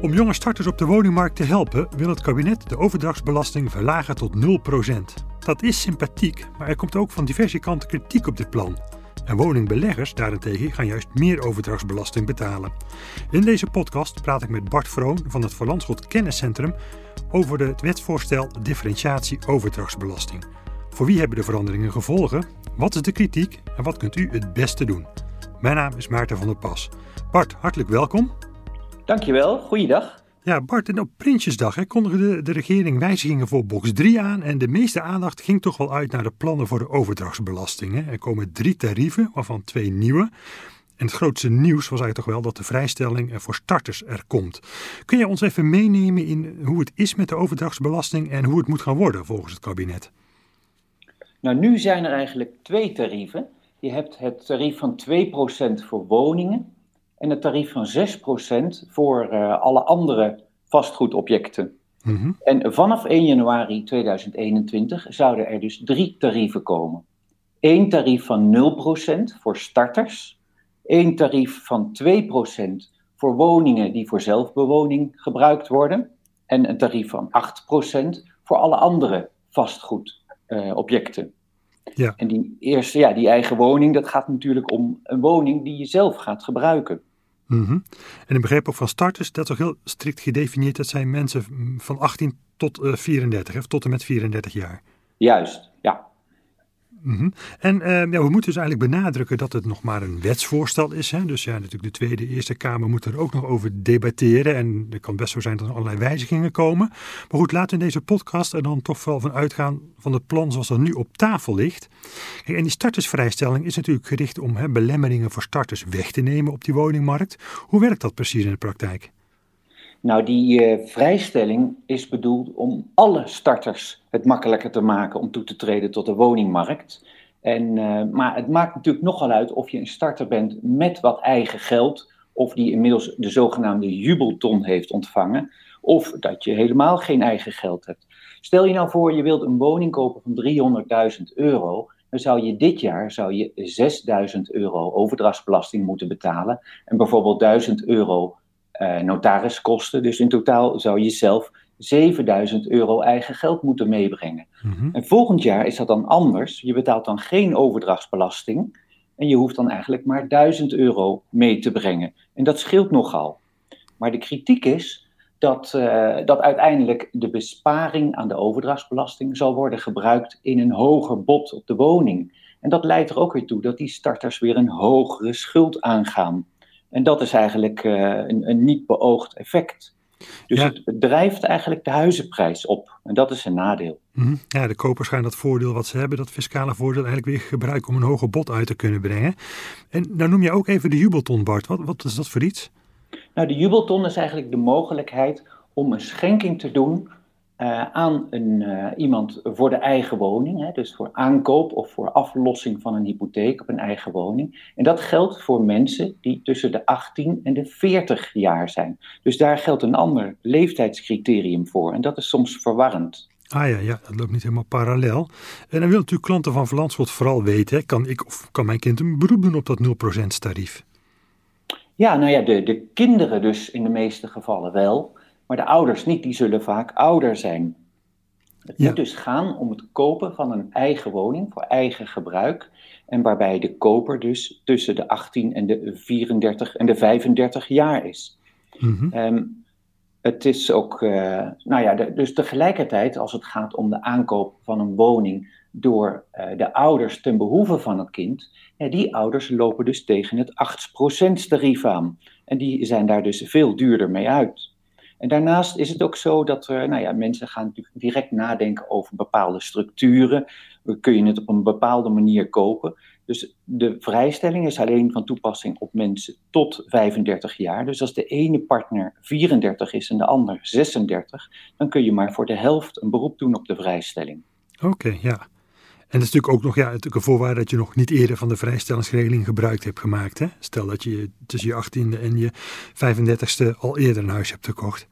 Om jonge starters op de woningmarkt te helpen, wil het kabinet de overdrachtsbelasting verlagen tot 0%. Dat is sympathiek, maar er komt ook van diverse kanten kritiek op dit plan. En woningbeleggers daarentegen gaan juist meer overdrachtsbelasting betalen. In deze podcast praat ik met Bart Vroon van het Verlandschot Kenniscentrum over het wetsvoorstel differentiatie overdrachtsbelasting. Voor wie hebben de veranderingen gevolgen? Wat is de kritiek en wat kunt u het beste doen? Mijn naam is Maarten van der Pas. Bart, hartelijk welkom. Dankjewel, goeiedag. Ja, Bart, en op Prinsjesdag hè, kondigde de regering wijzigingen voor box 3 aan. En de meeste aandacht ging toch wel uit naar de plannen voor de overdrachtsbelasting. Hè. Er komen drie tarieven, waarvan twee nieuwe. En het grootste nieuws was eigenlijk toch wel dat de vrijstelling voor starters er komt. Kun je ons even meenemen in hoe het is met de overdrachtsbelasting en hoe het moet gaan worden volgens het kabinet? Nou, nu zijn er eigenlijk twee tarieven. Je hebt het tarief van 2% voor woningen en het tarief van 6% voor uh, alle andere vastgoedobjecten. Mm En vanaf 1 januari 2021 zouden er dus drie tarieven komen. Eén tarief van 0% voor starters, één tarief van 2% voor woningen die voor zelfbewoning gebruikt worden en een tarief van 8% voor alle andere vastgoedobjecten. Ja. En die eerste, ja, die eigen woning, dat gaat natuurlijk om een woning die je zelf gaat gebruiken. Mm -hmm. En ik begreep ook van starters, dat is ook heel strikt gedefinieerd, dat zijn mensen van 18 tot uh, 34, of tot en met 34 jaar. Juist, Mm En uh, ja, we moeten dus eigenlijk benadrukken dat het nog maar een wetsvoorstel is. Hè? Dus ja, natuurlijk de Tweede, Eerste Kamer moet er ook nog over debatteren. En het kan best zo zijn dat er allerlei wijzigingen komen. Maar goed, laten we in deze podcast er dan toch wel van uitgaan van het plan zoals dat nu op tafel ligt. En die startersvrijstelling is natuurlijk gericht om hè, belemmeringen voor starters weg te nemen op die woningmarkt. Hoe werkt dat precies in de praktijk? Nou, die uh, vrijstelling is bedoeld om alle starters het makkelijker te maken om toe te treden tot de woningmarkt. En, uh, maar het maakt natuurlijk nogal uit of je een starter bent met wat eigen geld, of die inmiddels de zogenaamde jubelton heeft ontvangen, of dat je helemaal geen eigen geld hebt. Stel je nou voor, je wilt een woning kopen van 300.000 euro, dan zou je dit jaar zou je 6.000 euro overdrachtsbelasting moeten betalen en bijvoorbeeld 1000 euro uh, notariskosten. Dus in totaal zou je zelf 7000 euro eigen geld moeten meebrengen. Mhm. En volgend jaar is dat dan anders. Je betaalt dan geen overdrachtsbelasting. En je hoeft dan eigenlijk maar 1000 euro mee te brengen. En dat scheelt nogal. Maar de kritiek is dat, uh, dat uiteindelijk de besparing aan de overdrachtsbelasting zal worden gebruikt in een hoger bod op de woning. En dat leidt er ook weer toe dat die starters weer een hogere schuld aangaan. En dat is eigenlijk uh, een, een, niet beoogd effect. Dus het drijft eigenlijk de huizenprijs op. En dat is een nadeel. Mhm. Ja, de kopers gaan dat voordeel wat ze hebben, dat fiscale voordeel, eigenlijk weer gebruiken om een hoger bod uit te kunnen brengen. En dan noem je ook even de jubelton, Bart. Wat, wat is dat voor iets? Nou, de jubelton is eigenlijk de mogelijkheid om een schenking te doen uh, aan een, uh, iemand voor de eigen woning, hè, dus voor aankoop of voor aflossing van een hypotheek op een eigen woning. En dat geldt voor mensen die tussen de 18 en de 40 jaar zijn. Dus daar geldt een ander leeftijdscriterium voor en dat is soms verwarrend. Ah ja, ja, dat loopt niet helemaal parallel. En dan willen natuurlijk klanten van Verlandschot vooral weten, kan ik of kan mijn kind een beroep doen op dat 0% tarief? Ja, nou ja, de, de kinderen dus in de meeste gevallen wel. Maar de ouders niet, die zullen vaak ouder zijn. Het moet dus gaan om het kopen van een eigen woning voor eigen gebruik. En waarbij de koper dus tussen de 18 en de 34 en de 35 jaar is. Mm -hmm. het is ook, uh, nou ja, dus tegelijkertijd als het gaat om de aankoop van een woning door uh, de ouders ten behoeve van het kind, ja, die ouders lopen dus tegen het 8% tarief aan. En die zijn daar dus veel duurder mee uit. En daarnaast is het ook zo dat nou ja, mensen gaan natuurlijk direct nadenken over bepaalde structuren. Kun je het op een bepaalde manier kopen? Dus de vrijstelling is alleen van toepassing op mensen tot 35 jaar. Dus als de ene partner 34 is en de ander 36, dan kun je maar voor de helft een beroep doen op de vrijstelling. Oké, ja. En dat is natuurlijk ook nog ja, een voorwaarde dat je nog niet eerder van de vrijstellingsregeling gebruik hebt gemaakt. Hè? Stel dat je tussen je 18e en je 35e al eerder een huis hebt gekocht.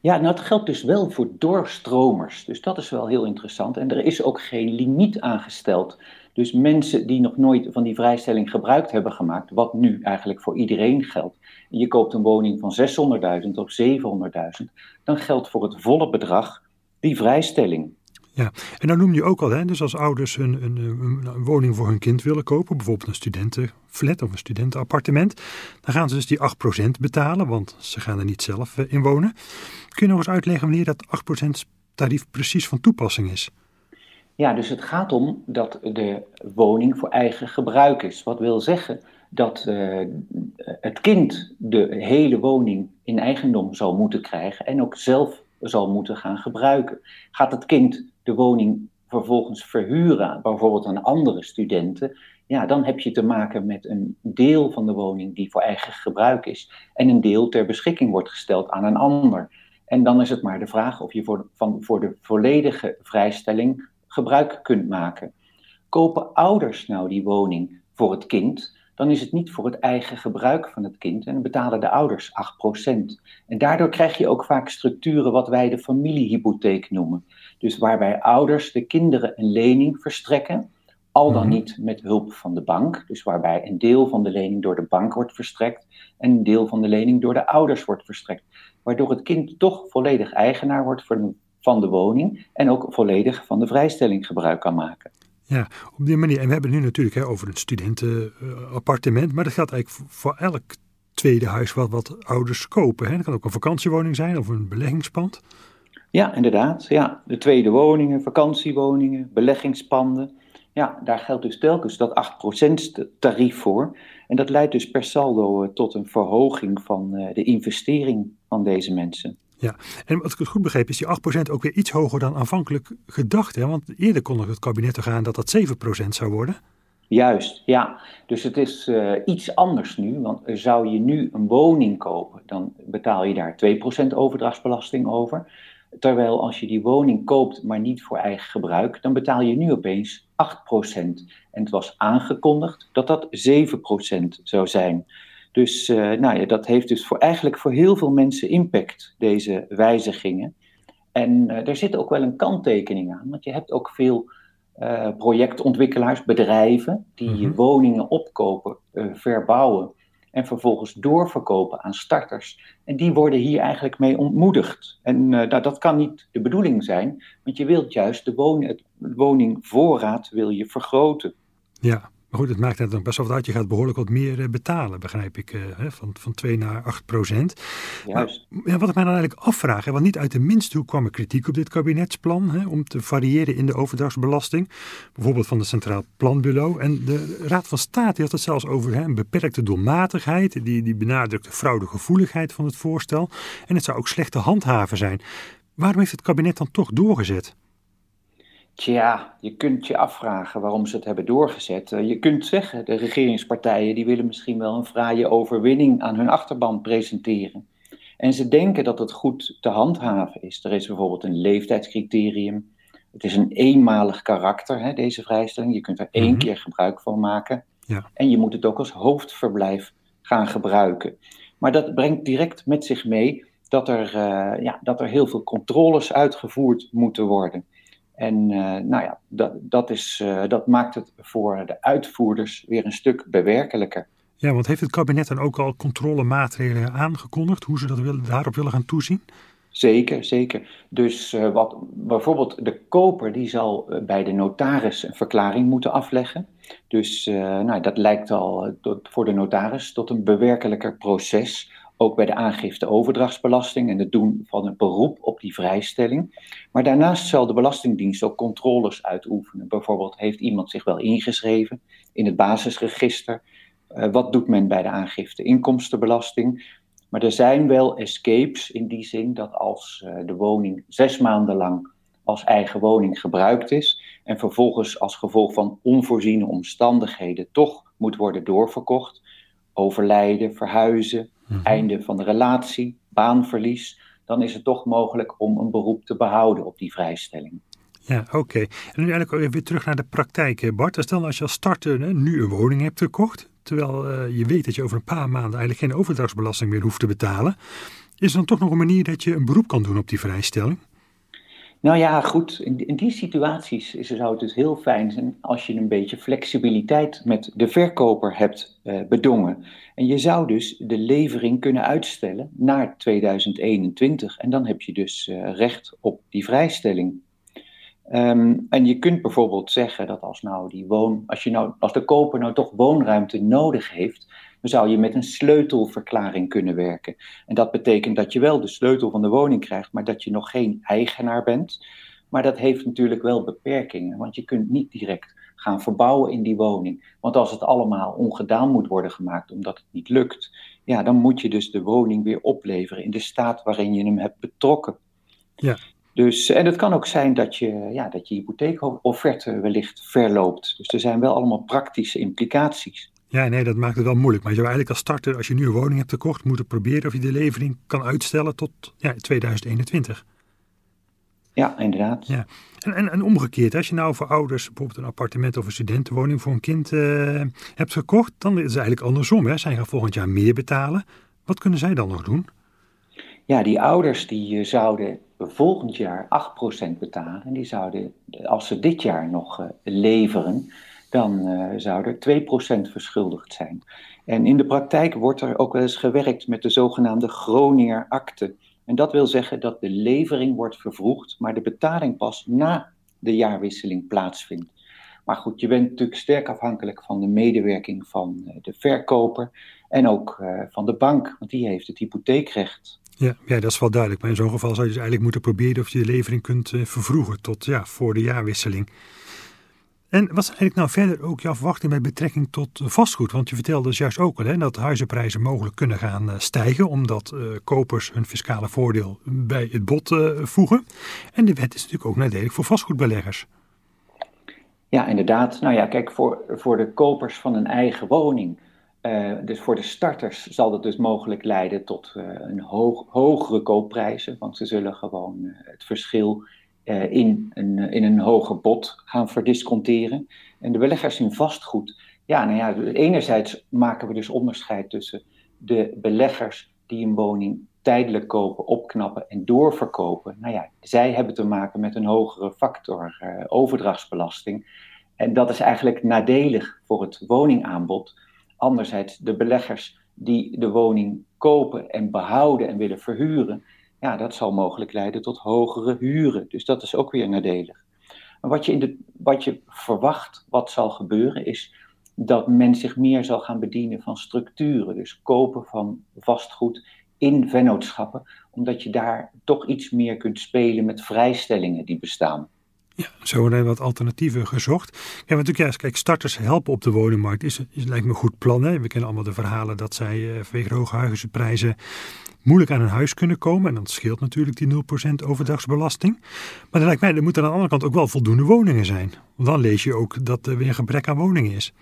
Ja, nou dat geldt dus wel voor doorstromers. Dus dat is wel heel interessant. En er is ook geen limiet aangesteld. Dus mensen die nog nooit van die vrijstelling gebruik hebben gemaakt, wat nu eigenlijk voor iedereen geldt. Je koopt een woning van 600.000 of 700.000, dan geldt voor het volle bedrag die vrijstelling. Ja, en dan noem je ook al, hè, dus als ouders een, een, een, woning voor hun kind willen kopen, bijvoorbeeld een studentenflat of een studentenappartement, dan gaan ze dus die 8% betalen, want ze gaan er niet zelf eh, in wonen. Kun je nog eens uitleggen wanneer dat 8% tarief precies van toepassing is? Ja, dus het gaat om dat de woning voor eigen gebruik is. Wat wil zeggen dat uh, het kind de hele woning in eigendom zal moeten krijgen en ook zelf zal moeten gaan gebruiken. Gaat het kind de woning vervolgens verhuren, bijvoorbeeld aan andere studenten, ja, dan heb je te maken met een deel van de woning die voor eigen gebruik is en een deel ter beschikking wordt gesteld aan een ander. En dan is het maar de vraag of je voor, van, voor de volledige vrijstelling gebruik kunt maken. Kopen ouders nou die woning voor het kind, dan is het niet voor het eigen gebruik van het kind en betalen de ouders 8%. En daardoor krijg je ook vaak structuren wat wij de familiehypotheek noemen. Dus waarbij ouders de kinderen een lening verstrekken, al dan mhm. niet met hulp van de bank. Dus waarbij een deel van de lening door de bank wordt verstrekt en een deel van de lening door de ouders wordt verstrekt. Waardoor het kind toch volledig eigenaar wordt van de woning en ook volledig van de vrijstelling gebruik kan maken. Ja, op die manier. En we hebben het nu natuurlijk hè, over een studentenappartement, maar dat geldt eigenlijk voor elk tweede huis wat, wat ouders kopen. Hè. Dat kan ook een vakantiewoning zijn of een beleggingspand. Ja, inderdaad. Ja, de tweede woningen, vakantiewoningen, beleggingspanden. Ja, daar geldt dus telkens dat 8% tarief voor. En dat leidt dus per saldo eh, tot een verhoging van eh, de investering van deze mensen. Ja, en wat ik het goed begreep is die 8% ook weer iets hoger dan aanvankelijk gedacht. Hè? Want eerder kon het kabinet er gaan dat dat 7% zou worden. Juist, ja. Dus het is uh, iets anders nu. Want zou je nu een woning kopen, dan betaal je daar 2% overdrachtsbelasting over. Terwijl als je die woning koopt, maar niet voor eigen gebruik, dan betaal je nu opeens 8%. En het was aangekondigd dat dat 7% zou zijn. Dus uh, nou ja, dat heeft dus voor, eigenlijk voor heel veel mensen impact, deze wijzigingen. En uh, er zit ook wel een kanttekening aan, want je hebt ook veel uh, projectontwikkelaars, bedrijven, die mm woningen opkopen, verbouwen en vervolgens doorverkopen aan starters. En die worden hier eigenlijk mee ontmoedigd. En nou, dat kan niet de bedoeling zijn, want je wilt juist de, woning, de woningvoorraad wil je vergroten. Ja, maar goed, het maakt het dan best wel wat uit. Je gaat behoorlijk wat meer eh, betalen, begrijp ik. Eh, van, van 2 naar 8 procent. Juist. ja, wat ik mij dan eigenlijk afvraag, hè, want niet uit de minste hoe kwam er kritiek op dit kabinetsplan hè, om te variëren in de overdrachtsbelasting. Bijvoorbeeld van het Centraal Planbureau. En de Raad van State had het zelfs over hè, een beperkte doelmatigheid. Die, die benadrukt de fraudegevoeligheid van het voorstel. En het zou ook slecht te handhaven zijn. Waarom heeft het kabinet dan toch doorgezet? Tja, je kunt je afvragen waarom ze het hebben doorgezet. Eh, je kunt zeggen, de regeringspartijen die willen misschien wel een fraaie overwinning aan hun achterban presenteren. En ze denken dat het goed te handhaven is. Er is bijvoorbeeld een leeftijdscriterium. Het is een eenmalig karakter, hè, deze vrijstelling. Je kunt er één mhm. keer gebruik van maken. Ja. En je moet het ook als hoofdverblijf gaan gebruiken. Maar dat brengt direct met zich mee dat er, uh, ja, dat er heel veel controles uitgevoerd moeten worden. En uh, nou ja, dat, dat, is, uh, dat maakt het voor de uitvoerders weer een stuk bewerkelijker. Ja, want heeft het kabinet dan ook al controlemaatregelen aangekondigd, hoe ze dat willen, daarop willen gaan toezien? Zeker, zeker. Dus uh, wat, bijvoorbeeld de koper die zal bij de notaris een verklaring moeten afleggen. Dus nou, dat lijkt al tot, voor de notaris tot een bewerkelijker proces ook bij de aangifte overdrachtsbelasting en het doen van een beroep op die vrijstelling. Maar daarnaast zal de Belastingdienst ook controles uitoefenen. Bijvoorbeeld heeft iemand zich wel ingeschreven in het basisregister? Uh, wat doet men bij de aangifte inkomstenbelasting? Maar er zijn wel escapes in die zin dat als uh, de woning zes maanden lang als eigen woning gebruikt is en vervolgens als gevolg van onvoorziene omstandigheden toch moet worden doorverkocht, overlijden, verhuizen, Mhm. einde van de relatie, baanverlies, dan is het toch mogelijk om een beroep te behouden op die vrijstelling. Ja, oké. En nu eigenlijk weer terug naar de praktijk, Bart. Stel nou als je als starter nu een woning hebt gekocht, terwijl uh, je weet dat je over een paar maanden eigenlijk geen overdrachtsbelasting meer hoeft te betalen, is er dan toch nog een manier dat je een beroep kan doen op die vrijstelling? Nou ja, goed. In, in die situaties is, zou het dus heel fijn zijn als je een beetje flexibiliteit met de verkoper hebt uh, bedongen. En je zou dus de levering kunnen uitstellen naar 2021. En dan heb je dus uh, recht op die vrijstelling. Um, en je kunt bijvoorbeeld zeggen dat als, nou die woon, als, je nou, als de koper nou toch woonruimte nodig heeft, dan zou je met een sleutelverklaring kunnen werken. En dat betekent dat je wel de sleutel van de woning krijgt, maar dat je nog geen eigenaar bent. Maar dat heeft natuurlijk wel beperkingen, want je kunt niet direct gaan verbouwen in die woning. Want als het allemaal ongedaan moet worden gemaakt omdat het niet lukt, ja, dan moet je dus de woning weer opleveren in de staat waarin je hem hebt betrokken. Ja. Dus, en het kan ook zijn dat je, ja, dat je hypotheekofferte wellicht verloopt. Dus er zijn wel allemaal praktische implicaties. Ja, nee, dat maakt het wel moeilijk. Maar je zou eigenlijk als starter, als je nu een woning hebt gekocht, moeten proberen of je de levering kan uitstellen tot ja, 2021. Ja, inderdaad. Ja. En, en, en, omgekeerd, als je nou voor ouders bijvoorbeeld een appartement of een studentenwoning voor een kind uh, hebt gekocht, dan is het eigenlijk andersom. Hè? Zij gaan volgend jaar meer betalen. Wat kunnen zij dan nog doen? Ja, die ouders die zouden volgend jaar 8% betalen. En die zouden, als ze dit jaar nog leveren, dan uh, zou er 2% verschuldigd zijn. En in de praktijk wordt er ook wel eens gewerkt met de zogenaamde Groninger-akte. En dat wil zeggen dat de levering wordt vervroegd, maar de betaling pas na de jaarwisseling plaatsvindt. Maar goed, je bent natuurlijk sterk afhankelijk van de medewerking van eh, de verkoper en ook uh, van de bank, want die heeft het hypotheekrecht. Ja, ja, dat is wel duidelijk. Maar in zo'n geval zou je dus eigenlijk moeten proberen of je de levering kunt vervroegen tot ja, voor de jaarwisseling. En wat is eigenlijk nou verder ook jouw verwachting met betrekking tot vastgoed? Want je vertelde dus juist ook al hè, dat huizenprijzen mogelijk kunnen gaan uh, stijgen, omdat uh, kopers hun fiscale voordeel bij het bod voegen. En de wet is natuurlijk ook nadelig voor vastgoedbeleggers. Ja, inderdaad. Nou ja, kijk, voor, voor de kopers van een eigen woning, dus voor de starters, zal dat dus mogelijk leiden tot een hoog, hogere koopprijzen, want ze zullen gewoon het verschil uh, in, een, in een hoger bod gaan verdisconteren. En de beleggers in vastgoed, ja, nou ja, enerzijds maken we dus onderscheid tussen de beleggers die een woning tijdelijk kopen, opknappen en doorverkopen. Nou ja, zij hebben te maken met een hogere factor uh, overdrachtsbelasting. En dat is eigenlijk nadelig voor het woningaanbod. Anderzijds, de beleggers die de woning kopen en behouden en willen verhuren, ja, dat zal mogelijk leiden tot hogere huren. Dus dat is ook weer nadelig. Maar wat je, in de, wat je verwacht, wat zal gebeuren, is dat men zich meer zal gaan bedienen van structuren. Dus kopen van vastgoed in vennootschappen, omdat je daar toch iets meer kunt spelen met vrijstellingen die bestaan. Ja, zo we wat alternatieven gezocht. Ja, natuurlijk, ja, kijk, starters helpen op de woningmarkt is, is lijkt me een goed plan. Hè? We kennen allemaal de verhalen dat zij uh, vanwege hoge huizenprijzen moeilijk aan een huis kunnen komen. En dat scheelt natuurlijk die 0% overdagsbelasting. Maar dan lijkt mij, er moeten aan de andere kant ook wel voldoende woningen zijn. Want dan lees je ook dat er weer gebrek aan woningen is.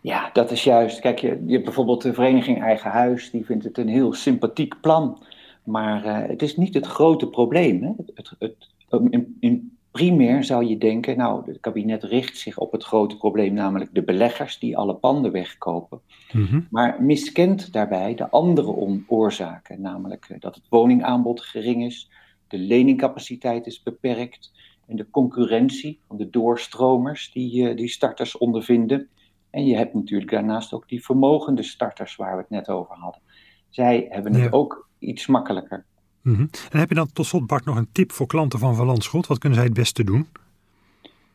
Ja, dat is juist. Kijk, je, je hebt bijvoorbeeld de vereniging Eigen Huis, die vindt het een heel sympathiek plan. Maar uh, het is niet het grote probleem. Hè? Het, het, het, in, in primair zou je denken, nou, het kabinet richt zich op het grote probleem, namelijk de beleggers die alle panden wegkopen. Mm Maar miskent daarbij de andere oorzaken, namelijk eh, dat het woningaanbod gering is, de leningcapaciteit is beperkt en de concurrentie van de doorstromers die, uh, die starters ondervinden. En je hebt natuurlijk daarnaast ook die vermogende starters waar we het net over hadden. Zij hebben het ook iets makkelijker. -hmm. En heb je dan tot slot, Bart, nog een tip voor klanten van Van Landschot? Wat kunnen zij het beste doen?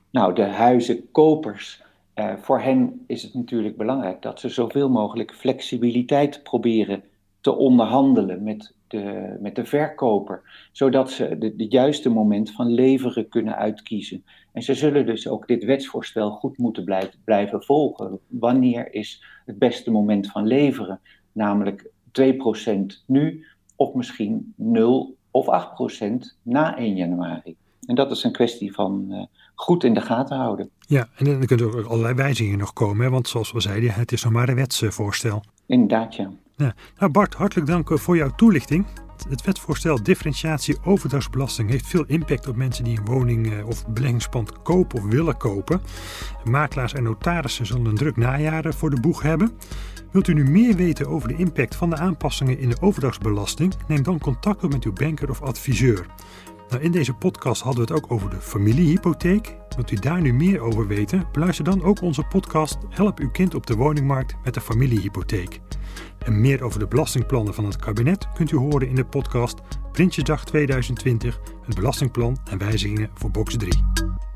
Nou, de huizenkopers. Uh, voor hen is het natuurlijk belangrijk dat ze zoveel mogelijk flexibiliteit proberen te onderhandelen met de, met de verkoper, zodat ze het juiste moment van leveren kunnen uitkiezen. En ze zullen dus ook dit wetsvoorstel goed moeten blijven volgen. Wanneer is het beste moment van leveren? Namelijk 2% nu of misschien 0 of 8 procent na 1 januari. En dat is een kwestie van uh, goed in de gaten houden. Ja, en dan kunnen er ook allerlei wijzigingen nog komen, hè? want zoals we zeiden, het is nog maar een wetsvoorstel. Inderdaad, ja. ja. Nou Bart, hartelijk dank eh, voor jouw toelichting. Het wetsvoorstel differentiatie overdrachtsbelasting heeft veel impact op mensen die een woning eh, of beleggingspand kopen of willen kopen. Makelaars en notarissen zullen een druk najaar voor de boeg hebben. Wilt u nu meer weten over de impact van de aanpassingen in de overdrachtsbelasting? Neem dan contact op met uw banker of adviseur. Nou, in deze podcast hadden we het ook over de familiehypotheek. Wilt u daar nu meer over weten? Beluister dan ook onze podcast Help uw kind op de woningmarkt met de familiehypotheek. En meer over de belastingplannen van het kabinet kunt u horen in de podcast Prinsjesdag 2020, het belastingplan en wijzigingen voor box 3.